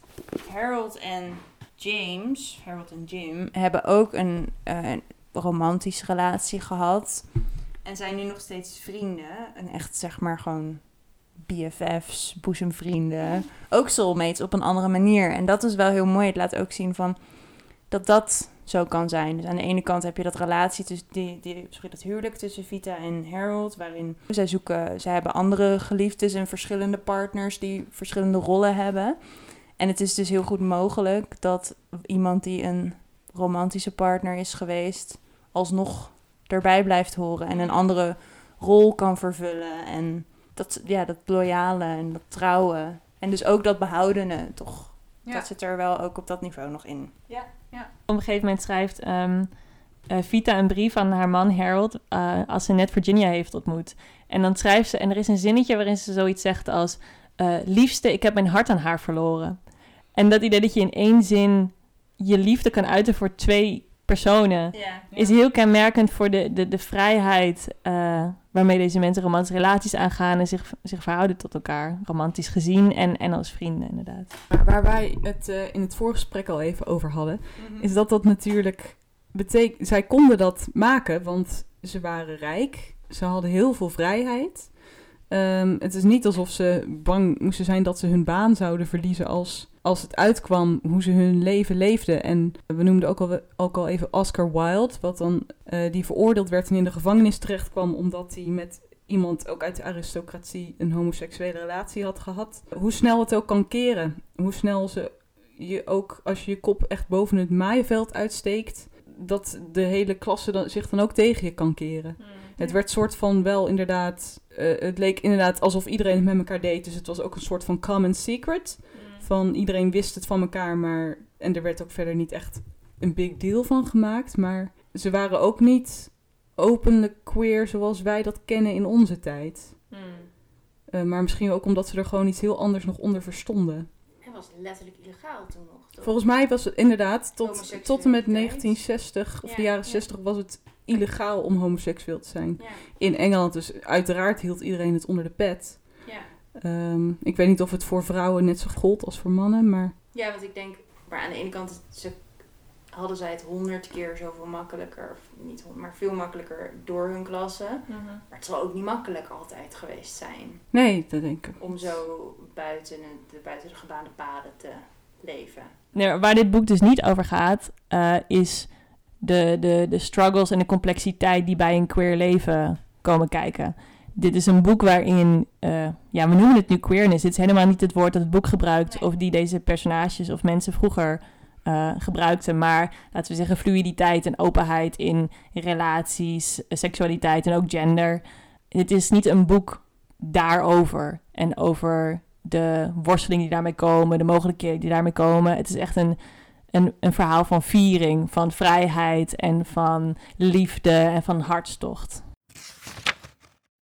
Harold en James, Harold en Jim, hebben ook een, eh, een romantische relatie gehad. En zijn nu nog steeds vrienden. En echt zeg maar gewoon BFF's, boezemvrienden. Ook soulmates op een andere manier. En dat is wel heel mooi. Het laat ook zien van dat dat zo kan zijn. Dus aan de ene kant heb je dat relatie tussen die, die, sorry, dat huwelijk tussen Vita en Harold, waarin zij zoeken, zij hebben andere geliefdes en verschillende partners die verschillende rollen hebben. En het is dus heel goed mogelijk dat iemand die een romantische partner is geweest, alsnog erbij blijft horen en een andere rol kan vervullen. En dat, ja, dat loyale en dat trouwe. En dus ook dat behoudene, toch? Ja. Dat zit er wel ook op dat niveau nog in. Op een gegeven moment schrijft ehm, eh, Vita een brief aan haar man Harold eh, als ze net Virginia heeft ontmoet. En dan schrijft ze, en er is een zinnetje waarin ze zoiets zegt als... eh, liefste, ik heb mijn hart aan haar verloren. En dat idee dat je in één zin je liefde kan uiten voor twee personen... Ja. is heel kenmerkend voor de, de, de vrijheid eh, waarmee deze mensen romantische relaties aangaan... en zich, zich verhouden tot elkaar, romantisch gezien en, en als vrienden inderdaad. Maar waar wij het eh, in het voorgesprek al even over hadden, is dat dat natuurlijk betekent. Zij konden dat maken, want ze waren rijk. Ze hadden heel veel vrijheid. Ehm, het is niet alsof ze bang moesten zijn dat ze hun baan zouden verliezen als, als het uitkwam hoe ze hun leven leefden. En we noemden ook al, ook al even Oscar Wilde, wat dan, eh, die veroordeeld werd en in de gevangenis terecht kwam omdat hij met iemand ook uit de aristocratie een homoseksuele relatie had gehad. Hoe snel het ook kan keren. Hoe snel ze je ook, als je je kop echt boven het maaienveld uitsteekt, dat de hele klasse dan, zich dan ook tegen je kan keren. Het werd soort van wel inderdaad, eh, het leek inderdaad alsof iedereen het met elkaar deed. Dus het was ook een soort van common secret. Van iedereen wist het van elkaar, maar en er werd ook verder niet echt een big deal van gemaakt, maar ze waren ook niet openlijk queer zoals wij dat kennen in onze tijd. Eh, maar misschien ook omdat ze er gewoon iets heel anders nog onder verstonden. Het was letterlijk illegaal toen nog. toch? Volgens mij was het inderdaad tot, tot en met 1960 of Ja, de jaren ja. 60 was het illegaal om homoseksueel te zijn. Ja, In Engeland dus uiteraard hield iedereen het onder de pet. Ehm, ik weet niet of het voor vrouwen net zo gold als voor mannen, maar ja, want ik denk, maar aan de ene kant ze, hadden zij het honderd keer zoveel makkelijker, of niet honderd, maar veel makkelijker door hun klasse. Mhm. Maar het zal ook niet makkelijk altijd geweest zijn nee, dat denk ik. om zo buiten, de, buiten de gebaande paden te leven. Nee, waar dit boek dus niet over gaat, eh, is de, de, de struggles en de complexiteit die bij een queer leven komen kijken. Dit is een boek waarin, eh, ja, we noemen het nu queerness. Dit is helemaal niet het woord dat het boek gebruikt of die deze personages of mensen vroeger eh, gebruikten. Maar laten we zeggen fluiditeit en openheid in relaties, eh, seksualiteit en ook gender. Het is niet een boek daarover en over de worstelingen die daarmee komen, de mogelijkheden die daarmee komen. Het is echt een, een, een verhaal van viering, van vrijheid en van liefde en van hartstocht.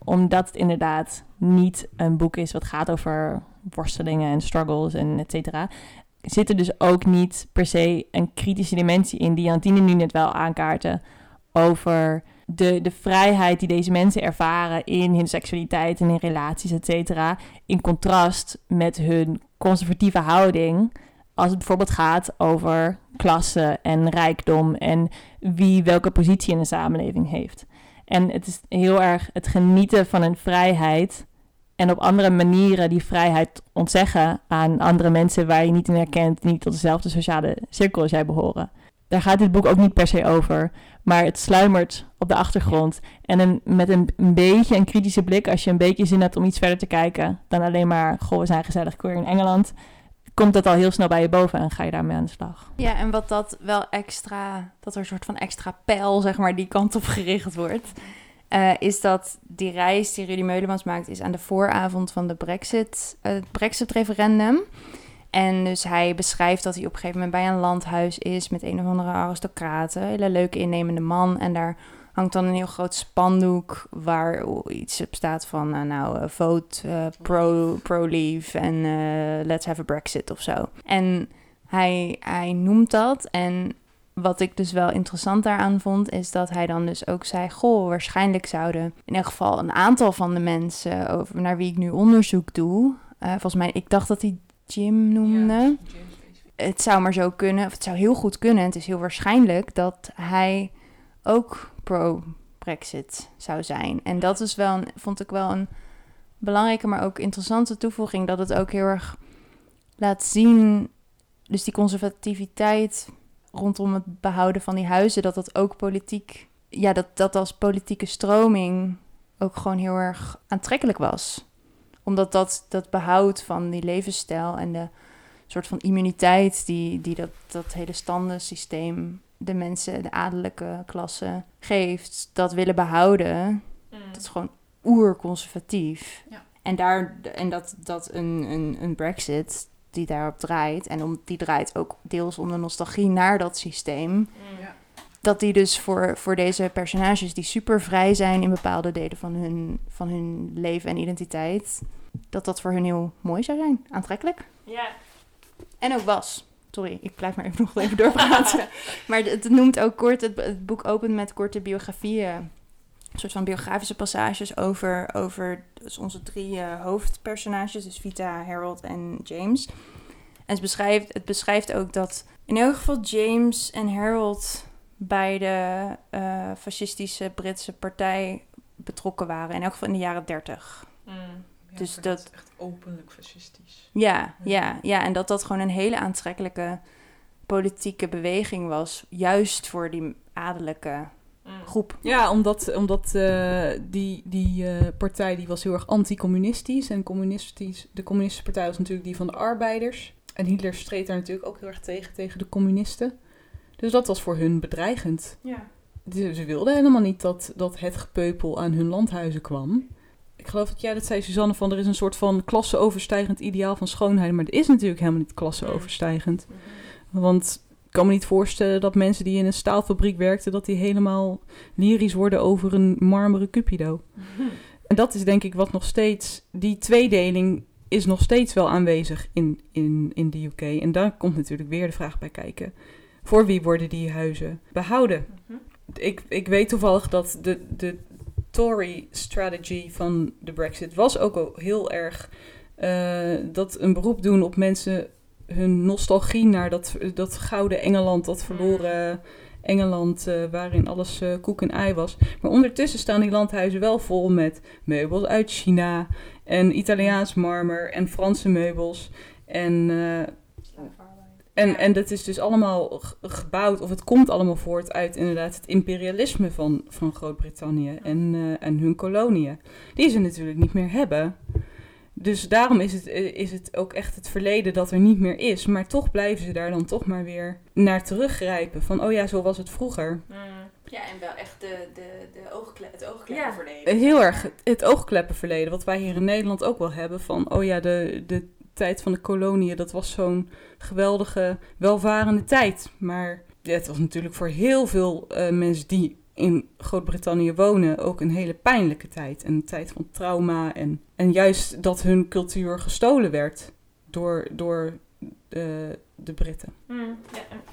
Omdat het inderdaad niet een boek is wat gaat over worstelingen en struggles en et cetera, zit er dus ook niet per se een kritische dimensie in die Jantine nu net wel aankaarten over de, de vrijheid die deze mensen ervaren in hun seksualiteit en in relaties, et cetera, in contrast met hun conservatieve houding als het bijvoorbeeld gaat over klasse en rijkdom en wie welke positie in de samenleving heeft. En het is heel erg het genieten van een vrijheid en op andere manieren die vrijheid ontzeggen aan andere mensen waar je niet in herkent, niet tot dezelfde sociale cirkel als jij behoren. Daar gaat dit boek ook niet per se over, maar het sluimert op de achtergrond. En een, met een, een beetje een kritische blik, als je een beetje zin hebt om iets verder te kijken dan alleen maar, goh, we zijn gezellig queer in Engeland, komt dat al heel snel bij je boven en ga je daarmee aan de slag. Ja, en wat dat wel extra, dat er een soort van extra pijl, zeg maar, die kant op gericht wordt, eh, is dat die reis die Rudy Meulemans maakt, is aan de vooravond van de Brexit, eh, het Brexit-referendum. En dus hij beschrijft dat hij op een gegeven moment bij een landhuis is met een of andere aristocraten, hele leuke innemende man. En daar hangt dan een heel groot spandoek waar iets op staat van, eh, nou, eh, vote eh, pro, pro-leave en let's have a Brexit of zo. En hij, hij noemt dat en wat ik dus wel interessant daaraan vond, is dat hij dan dus ook zei: Goh, waarschijnlijk zouden in elk geval een aantal van de mensen over naar wie ik nu onderzoek doe. volgens mij, ik dacht dat hij Jim noemde. Het zou maar zo kunnen, of het zou heel goed kunnen. Het is heel waarschijnlijk dat hij ook pro-Brexit zou zijn. En dat is wel, vond ik wel een belangrijke, maar ook interessante toevoeging. Dat het ook heel erg laat zien, dus die conservativiteit rondom het behouden van die huizen, dat dat ook politiek, ja, dat dat als politieke stroming ook gewoon heel erg aantrekkelijk was. Omdat dat, dat behoud van die levensstijl en de soort van immuniteit die, die dat, dat hele standensysteem de mensen, de adellijke klasse geeft, dat willen behouden, dat is gewoon oerconservatief. Ja. En, daar, en dat, dat een, een, een brexit die daarop draait, en om, die draait ook deels om de nostalgie naar dat systeem, Ja. dat die dus voor, voor deze personages die super vrij zijn in bepaalde delen van hun, van hun leven en identiteit, dat dat voor hun heel mooi zou zijn, aantrekkelijk. Ja. En ook was. Sorry, ik blijf maar even nog even doorpraten. maar het, noemt ook kort, het, het boek opent met korte biografieën. Een soort van biografische passages over, over dus onze drie eh, hoofdpersonages. Dus Vita, Harold en James. En het beschrijft, het beschrijft ook dat in elk geval James en Harold bij de eh, fascistische Britse partij betrokken waren. In elk geval in de jaren dertig. Ja, Dus dat- is echt openlijk fascistisch. Ja, ja, ja. En dat dat gewoon een hele aantrekkelijke politieke beweging was. Juist voor die adellijke groep. Ja, omdat, omdat eh, die, die eh, partij die was heel erg anticommunistisch. En communistisch, de communistische partij was natuurlijk die van de arbeiders. En Hitler streed daar natuurlijk ook heel erg tegen, tegen de communisten. Dus dat was voor hun bedreigend. Ja. Ze ze wilden helemaal niet dat, dat het gepeupel aan hun landhuizen kwam. Ik geloof dat jij dat zei, Suzanne, van er is een soort van klasseoverstijgend ideaal van schoonheid. Maar het is natuurlijk helemaal niet klasseoverstijgend. Want Ik kan me niet voorstellen dat mensen die in een staalfabriek werkten, dat die helemaal lyrisch worden over een marmeren Cupido. En dat is denk ik wat nog steeds, die tweedeling is nog steeds wel aanwezig in, in, in de UK. En daar komt natuurlijk weer de vraag bij kijken. Voor wie worden die huizen behouden? Ik, ik weet toevallig dat de, de Tory-strategy van de Brexit was ook al heel erg eh, dat een beroep doen op mensen hun nostalgie naar dat, dat gouden Engeland, dat verloren Engeland, eh, waarin alles eh, koek en ei was. Maar ondertussen staan die landhuizen wel vol met meubels uit China en Italiaans marmer en Franse meubels. En, en, en dat is dus allemaal gebouwd, of het komt allemaal voort uit inderdaad het imperialisme van, van Groot-Brittannië en, eh, en hun koloniën. Die ze natuurlijk niet meer hebben. Dus daarom is het, eh, is het ook echt het verleden dat er niet meer is. Maar toch blijven ze daar dan toch maar weer naar teruggrijpen. Van, oh ja, zo was het vroeger. Ja, en wel echt de, de, de oogkle het Ja. oogkleppen verleden. Eh, Heel erg het- het oogkleppenverleden, wat wij hier in Nederland ook wel hebben. Van, oh ja, de, de tijd van de koloniën, dat was zo'n geweldige, welvarende tijd. Maar ja, het was natuurlijk voor heel veel eh, mensen die in Groot-Brittannië wonen ook een hele pijnlijke tijd. Een tijd van trauma en, en juist dat hun cultuur gestolen werd door, door de, de Britten.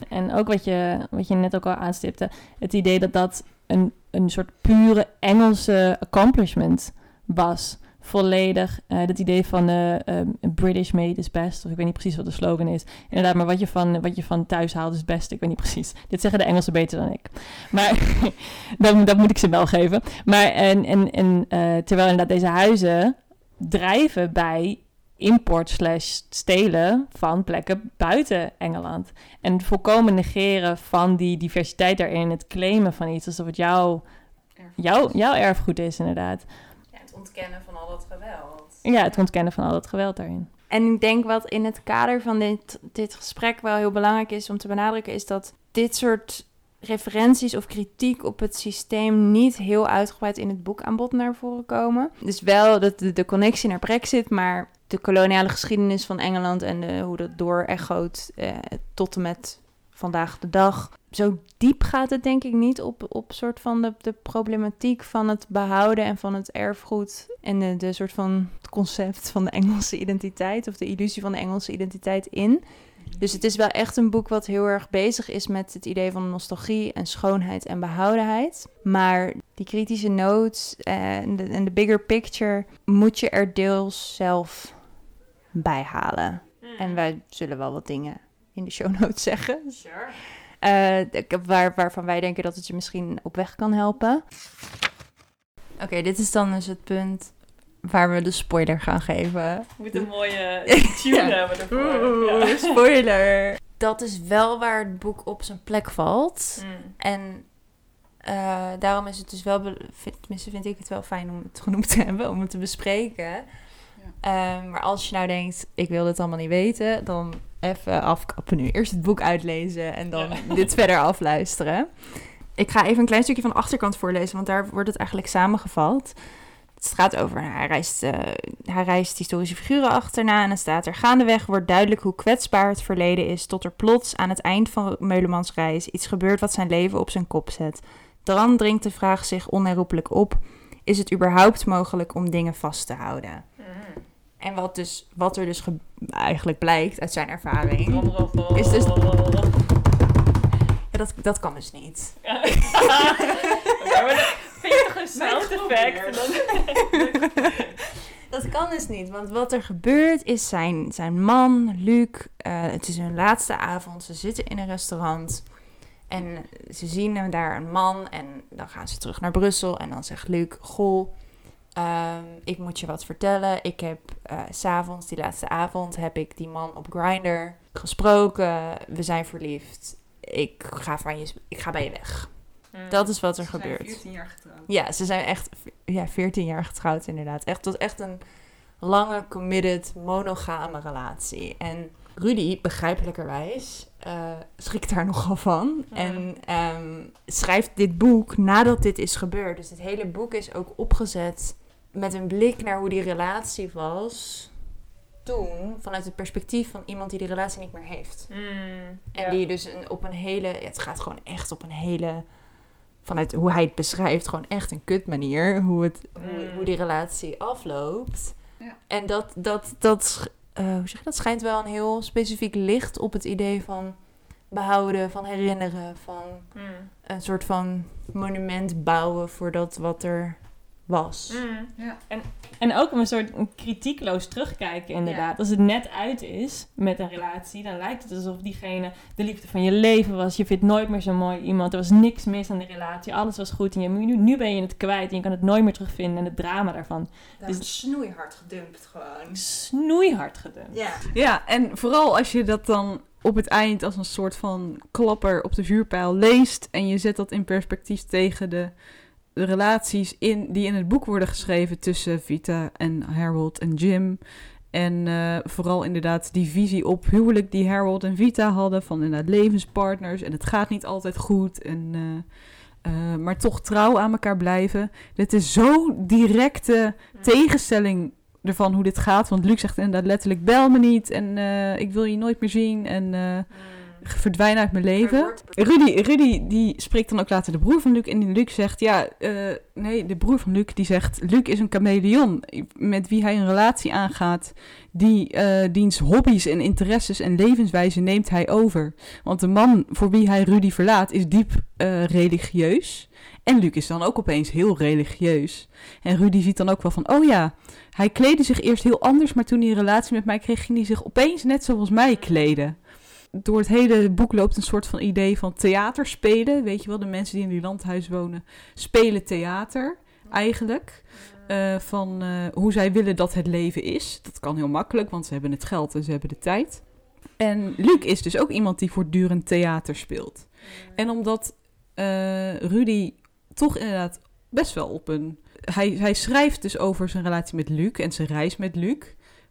En ook wat je, wat je net ook al aanstipte, het idee dat dat een, een soort pure Engelse accomplishment was. Volledig. eh dat idee van ehm, British made is best. Of ik weet niet precies wat de slogan is. Inderdaad, maar wat je van, wat je van thuis haalt is best. Ik weet niet precies. Dit zeggen de Engelsen beter dan ik. Maar dat, dat moet ik ze wel geven. Maar en, en, en eh, terwijl inderdaad deze huizen drijven bij import slash stelen van plekken buiten Engeland. En het volkomen negeren van die diversiteit daarin. Het claimen van iets alsof het jouw, jouw, jouw erfgoed is, inderdaad. Ja, het ontkennen van al dat geweld. Ja, het ontkennen van al dat geweld daarin. En ik denk wat in het kader van dit, dit gesprek wel heel belangrijk is om te benadrukken, is dat dit soort referenties of kritiek op het systeem niet heel uitgebreid in het boek aan bod naar voren komen. Dus wel de, de, de connectie naar Brexit, maar de koloniale geschiedenis van Engeland en de, hoe dat door echoot eh, tot en met vandaag de dag. Zo diep gaat het denk ik niet op, op soort van de, de problematiek van het behouden en van het erfgoed en de, de soort van het concept van de Engelse identiteit of de illusie van de Engelse identiteit in. Dus het is wel echt een boek wat heel erg bezig is met het idee van nostalgie en schoonheid en behoudenheid. Maar die kritische notes en de, en de bigger picture moet je er deels zelf bij halen. En wij zullen wel wat dingen in de show notes zeggen. Sure. De- waar, waarvan wij denken dat het je misschien op weg kan helpen. Oké, dit is dan dus het punt waar we de spoiler gaan geven. Moet een mooie tune hebben Oeh, spoiler! Dat is wel waar het boek op zijn plek valt. Mm. En eh, daarom is het dus wel, tenminste vind ik het wel fijn om het genoemd te hebben, om het te bespreken. Ehm, maar als je nou denkt, ik wil dit allemaal niet weten, dan even afkappen nu. Eerst het boek uitlezen en dan dit verder afluisteren. Ik ga even een klein stukje van de achterkant voorlezen, want daar wordt het eigenlijk samengevat. Het gaat over, hij reist, eh, hij reist historische figuren achterna en dan staat er... Gaandeweg wordt duidelijk hoe kwetsbaar het verleden is... tot er plots aan het eind van Meulemans reis iets gebeurt wat zijn leven op zijn kop zet. Dan dringt de vraag zich onherroepelijk op... is het überhaupt mogelijk om dingen vast te houden? En wat, dus, wat er dus ge- eigenlijk blijkt uit zijn ervaring... Is dus- Ja, dat, dat kan dus niet. Vind je toch een sound effect? En dan- Dat kan dus niet, want wat er gebeurt is zijn, zijn man, Luc, eh, het is hun laatste avond, ze zitten in een restaurant en ze zien hem daar een man en dan gaan ze terug naar Brussel en dan zegt Luc, goh, ehm, ik moet je wat vertellen. Ik heb s s'avonds, die laatste avond, heb ik die man op Grindr gesproken, we zijn verliefd, ik ga, van je, ik ga bij je weg. Dat is wat er Ze zijn gebeurt. 14 jaar getrouwd. Ja, ze zijn echt ja, 14 jaar getrouwd inderdaad. Echt, dat is echt een lange, committed, monogame relatie. En Rudy, begrijpelijkerwijs, eh, schrikt daar nogal van. Ja. En ehm, schrijft dit boek nadat dit is gebeurd. Dus het hele boek is ook opgezet met een blik naar hoe die relatie was doen vanuit het perspectief van iemand die die relatie niet meer heeft. Mm, En ja. die dus een, op een hele, ja, het gaat gewoon echt op een hele, vanuit hoe hij het beschrijft, gewoon echt een kut manier, hoe, het, hoe, Mm. hoe die relatie afloopt. Ja. En dat, dat, dat, eh, hoe zeg je dat, schijnt wel een heel specifiek licht op het idee van behouden, van herinneren, van Mm. een soort van monument bouwen voor dat wat er was. Mm. Ja. En, en ook een soort kritiekloos terugkijken, inderdaad. Als het net uit is met een relatie, dan lijkt het alsof diegene de liefde van je leven was. Je vindt nooit meer zo'n mooi iemand. Er was niks mis aan de relatie. Alles was goed. En je, nu, nu ben je het kwijt en je kan het nooit meer terugvinden. En het drama daarvan Dat is snoeihard gedumpt gewoon. snoeihard gedumpt. Ja. Ja, en vooral als je dat dan op het eind als een soort van klapper op de vuurpijl leest en je zet dat in perspectief tegen de relaties in, die in het boek worden geschreven tussen Vita en Harold en Jim. En eh, vooral inderdaad die visie op huwelijk die Harold en Vita hadden van inderdaad levenspartners en het gaat niet altijd goed en... eh, eh, maar toch trouw aan elkaar blijven. Dit is zo directe tegenstelling ervan hoe dit gaat. Want Luc zegt inderdaad letterlijk: bel me niet en ik wil je nooit meer zien en verdwijn uit mijn leven. Rudy, Rudy die spreekt dan ook later de broer van Luc en die Luc zegt: ja, eh, nee, de broer van Luc die zegt: Luc is een chameleon met wie hij een relatie aangaat. Die eh, diens hobby's en interesses en levenswijze neemt hij over. Want de man voor wie hij Rudy verlaat is diep eh, religieus. En Luc is dan ook opeens heel religieus. En Rudy ziet dan ook wel van, oh ja, hij kleedde zich eerst heel anders, maar toen hij een relatie met mij kreeg, ging hij zich opeens net zoals mij kleden. Door het hele boek loopt een soort van idee van theater spelen. Weet je wel, de mensen die in die landhuis wonen, spelen theater eigenlijk. Eh, van eh, hoe zij willen dat het leven is. Dat kan heel makkelijk, want ze hebben het geld en ze hebben de tijd. En Luc is dus ook iemand die voortdurend theater speelt. En omdat eh, Rudy toch inderdaad best wel op een. Hij, hij schrijft dus over zijn relatie met Luc en zijn reis met Luc.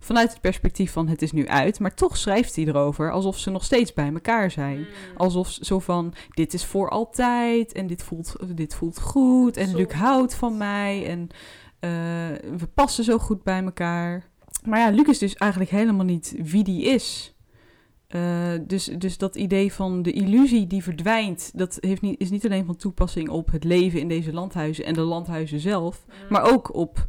Vanuit het perspectief van het is nu uit. Maar toch schrijft hij erover alsof ze nog steeds bij elkaar zijn. Alsof zo van, dit is voor altijd en dit voelt, dit voelt goed en Luc houdt van mij en eh, we passen zo goed bij elkaar. Maar ja, Luc is dus eigenlijk helemaal niet wie die is. Eh, dus, dus dat idee van de illusie die verdwijnt, dat heeft niet, is niet alleen van toepassing op het leven in deze landhuizen en de landhuizen zelf, maar ook op,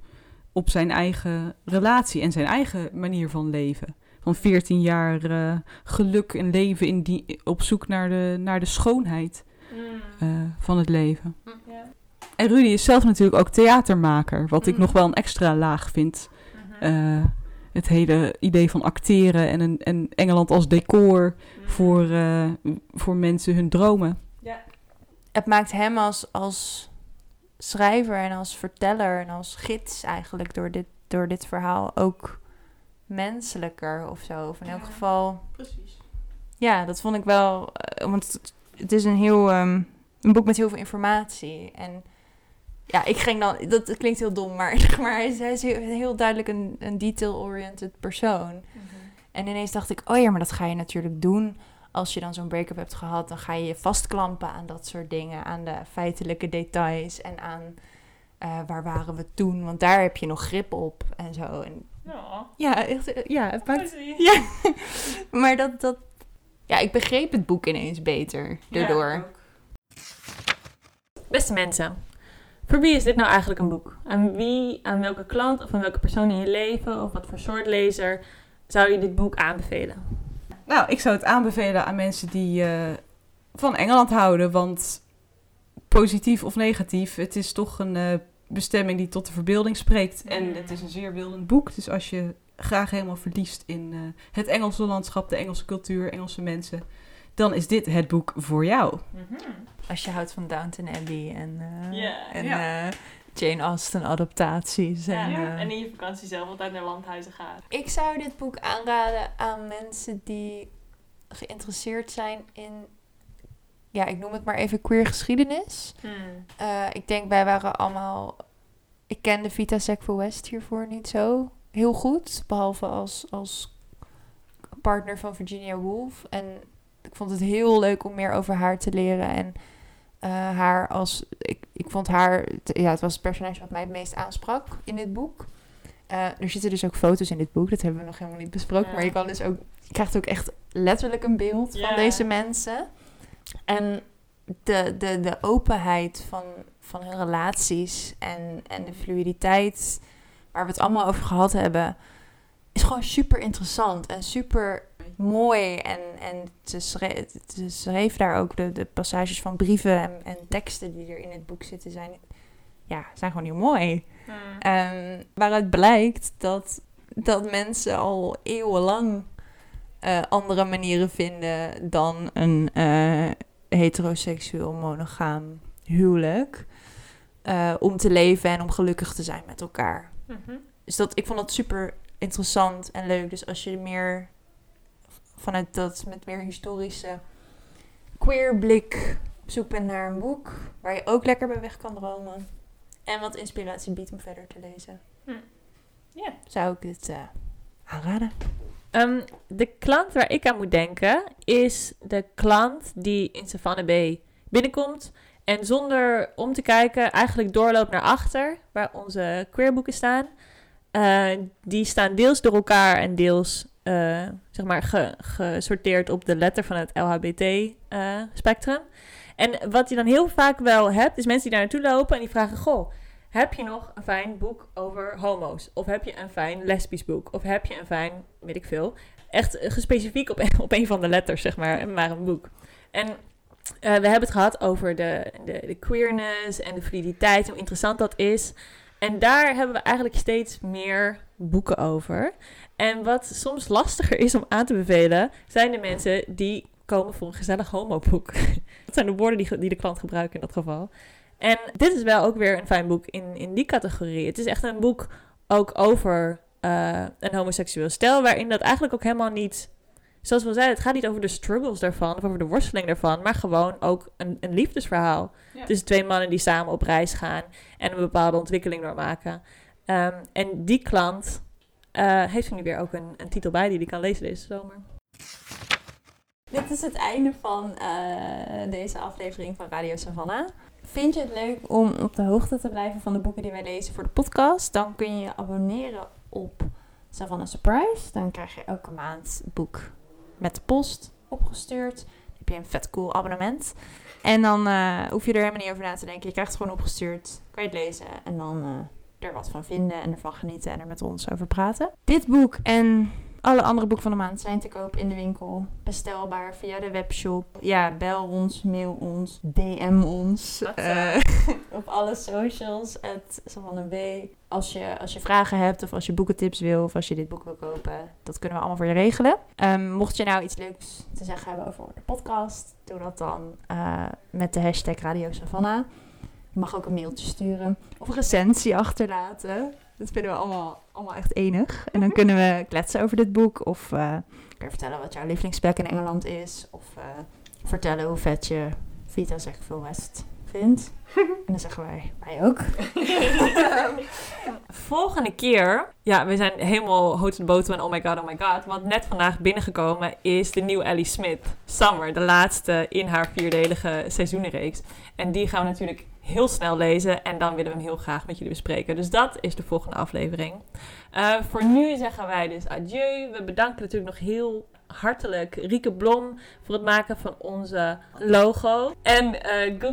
op zijn eigen relatie en zijn eigen manier van leven. Van 14 jaar eh, geluk en leven in die, op zoek naar de, naar de schoonheid eh, van het leven. Ja. En Rudy is zelf natuurlijk ook theatermaker, wat ik Mm. nog wel een extra laag vind. Eh, het hele idee van acteren en, een, en Engeland als decor voor, eh, voor mensen hun dromen. Het maakt hem als, als schrijver en als verteller en als gids eigenlijk door dit, door dit verhaal ook menselijker of zo. Of in elk geval, Precies. ja, dat vond ik wel, eh, want het, het is een heel, ehm, een boek met heel veel informatie. En ja, ik ging dan, dat klinkt heel dom, maar, maar hij is, hij is heel, heel duidelijk een, een detail-oriented persoon. En ineens dacht ik, oh ja, maar dat ga je natuurlijk doen. Als je dan zo'n break-up hebt gehad, dan ga je je vastklampen aan dat soort dingen. Aan de feitelijke details en aan eh, waar waren we toen. Want daar heb je nog grip op en zo. En Ja. ja, echt, eh, ja, het maakt... Poëzie. Ja, maar dat, dat... Ja, ik begreep het boek ineens beter daardoor. Beste mensen, voor wie is dit nou eigenlijk een boek? Aan wie, aan welke klant of aan welke persoon in je leven of wat voor soort lezer zou je dit boek aanbevelen? Nou, ik zou het aanbevelen aan mensen die eh, van Engeland houden. Want positief of negatief, het is toch een eh, bestemming die tot de verbeelding spreekt. En het is een zeer beeldend boek. Dus als je graag helemaal verliest in eh, het Engelse landschap, de Engelse cultuur, Engelse mensen, dan is dit het boek voor jou. Als je houdt van Downton Abbey en, eh, Ja. en Ja. Jane Austen adaptaties. En, Ja, eh, en in je vakantie zelf altijd naar landhuizen gaan. Ik zou dit boek aanraden aan mensen die geïnteresseerd zijn in, ja, ik noem het maar even queer geschiedenis. Eh, ik denk wij waren allemaal, ik kende Vita Sackville West hiervoor niet zo heel goed, behalve als, als partner van Virginia Woolf. En ik vond het heel leuk om meer over haar te leren en eh, haar als, ik, ik vond haar, ja, het was het personage wat mij het meest aansprak in dit boek. Eh, er zitten dus ook foto's in dit boek. Dat hebben we nog helemaal niet besproken. Ja. Maar je, kan dus ook, je krijgt ook echt letterlijk een beeld Ja. van deze mensen. En de, de, de openheid van, van hun relaties en, en de fluiditeit waar we het allemaal over gehad hebben, is gewoon super interessant en super mooi. En, en ze, schreef, ze schreef daar ook de, de passages van brieven en, en teksten die er in het boek zitten, zijn, ja, zijn gewoon heel mooi. Ehm, waaruit blijkt dat, dat mensen al eeuwenlang eh, andere manieren vinden dan een eh, heteroseksueel monogaam huwelijk. eh, om te leven en om gelukkig te zijn met elkaar. Mhm. Dus dat, ik vond dat super interessant en leuk. Dus als je meer vanuit dat met meer historische queer blik op zoek bent naar een boek waar je ook lekker bij weg kan dromen en wat inspiratie biedt om verder te lezen, Hm. Ja. zou ik dit eh, aanraden. Ehm, de klant waar ik aan moet denken is de klant die in Savannah Bay binnenkomt en zonder om te kijken eigenlijk doorloopt naar achter waar onze queerboeken staan. Eh, die staan deels door elkaar en deels eh, zeg maar ge- gesorteerd op de letter van het LHBT-spectrum. en wat je dan heel vaak wel hebt, is mensen die daar naartoe lopen en die vragen: Goh, heb je nog een fijn boek over homo's? Of heb je een fijn lesbisch boek? Of heb je een fijn, weet ik veel, echt eh, gespecifiek op, op een van de letters, zeg maar, maar een boek. En eh, we hebben het gehad over de, de, de queerness en de fluiditeit, hoe interessant dat is. En daar hebben we eigenlijk steeds meer boeken over. En wat soms lastiger is om aan te bevelen, zijn de mensen die komen voor een gezellig homoboek. dat zijn de woorden die, die de klant gebruikt in dat geval. En dit is wel ook weer een fijn boek in, in die categorie. Het is echt een boek ook over eh, een homoseksueel stel, waarin dat eigenlijk ook helemaal niet... Zoals we al zeiden, het gaat niet over de struggles daarvan, of over de worsteling daarvan, maar gewoon ook een, een liefdesverhaal. Ja. Tussen twee mannen die samen op reis gaan en een bepaalde ontwikkeling doormaken. Ehm, en die klant eh, heeft er nu weer ook een, een titel bij die die kan lezen deze zomer. Dit is het einde van eh, deze aflevering van Radio Savannah. Vind je het leuk om op de hoogte te blijven van de boeken die wij lezen voor de podcast? Dan kun je je abonneren op Savannah Surprise. Dan krijg je elke maand een boek met de post opgestuurd. Dan heb je een vet cool abonnement. En dan eh, hoef je er helemaal niet over na te denken. Je krijgt het gewoon opgestuurd, kan je het lezen en dan er wat van vinden en ervan genieten en er met ons over praten. Dit boek en alle andere boeken van de maand zijn te koop in de winkel. Bestelbaar via de webshop. Ja, bel ons, mail ons, DM ons. Eh, op alle socials. Het Savannah B. Als je, als je vragen hebt of als je boekentips wil of als je dit boek wil kopen, dat kunnen we allemaal voor je regelen. Ehm, mocht je nou iets leuks te zeggen hebben over de podcast, doe dat dan eh, met de hashtag Radio Savannah. Je mag ook een mailtje sturen of een recensie achterlaten. Dat vinden we allemaal, allemaal echt enig. En dan kunnen we kletsen over dit boek of eh, kun je vertellen wat jouw lievelingsplek in Engeland is. Of eh, vertellen hoe vet je Vita Sexville West vindt. En dan zeggen wij, wij ook. Volgende keer, ja, we zijn helemaal hout in de boter en oh my god, oh my god. Want net vandaag binnengekomen is de nieuwe Ellie Smith, Summer, de laatste in haar vierdelige seizoenenreeks. En die gaan we natuurlijk heel snel lezen en dan willen we hem heel graag met jullie bespreken. Dus dat is de volgende aflevering. Eh, voor nu zeggen wij dus adieu. We bedanken natuurlijk nog heel hartelijk Rieke Blom voor het maken van onze logo. En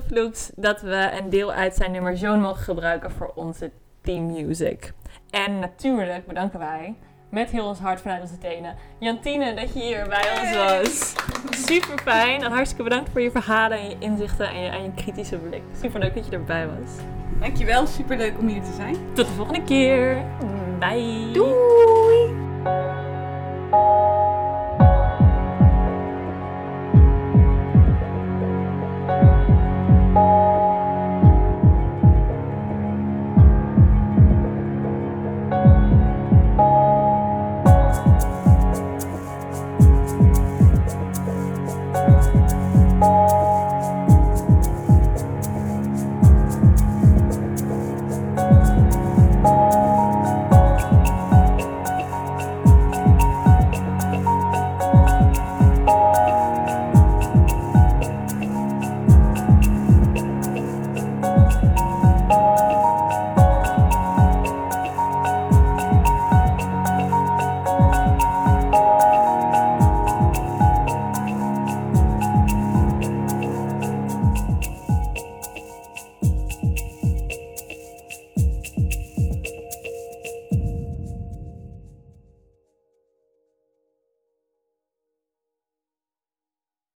Looks dat we een deel uit zijn nummer Joan mogen gebruiken voor onze team music. En natuurlijk bedanken wij met heel ons hart vanuit onze tenen Jantine dat je hier bij ons was. Super fijn en hartstikke bedankt voor je verhalen en je inzichten en je, en je kritische blik. Super leuk dat je erbij was. Dankjewel, superleuk om hier te zijn. Tot de volgende keer. Bye. Doei!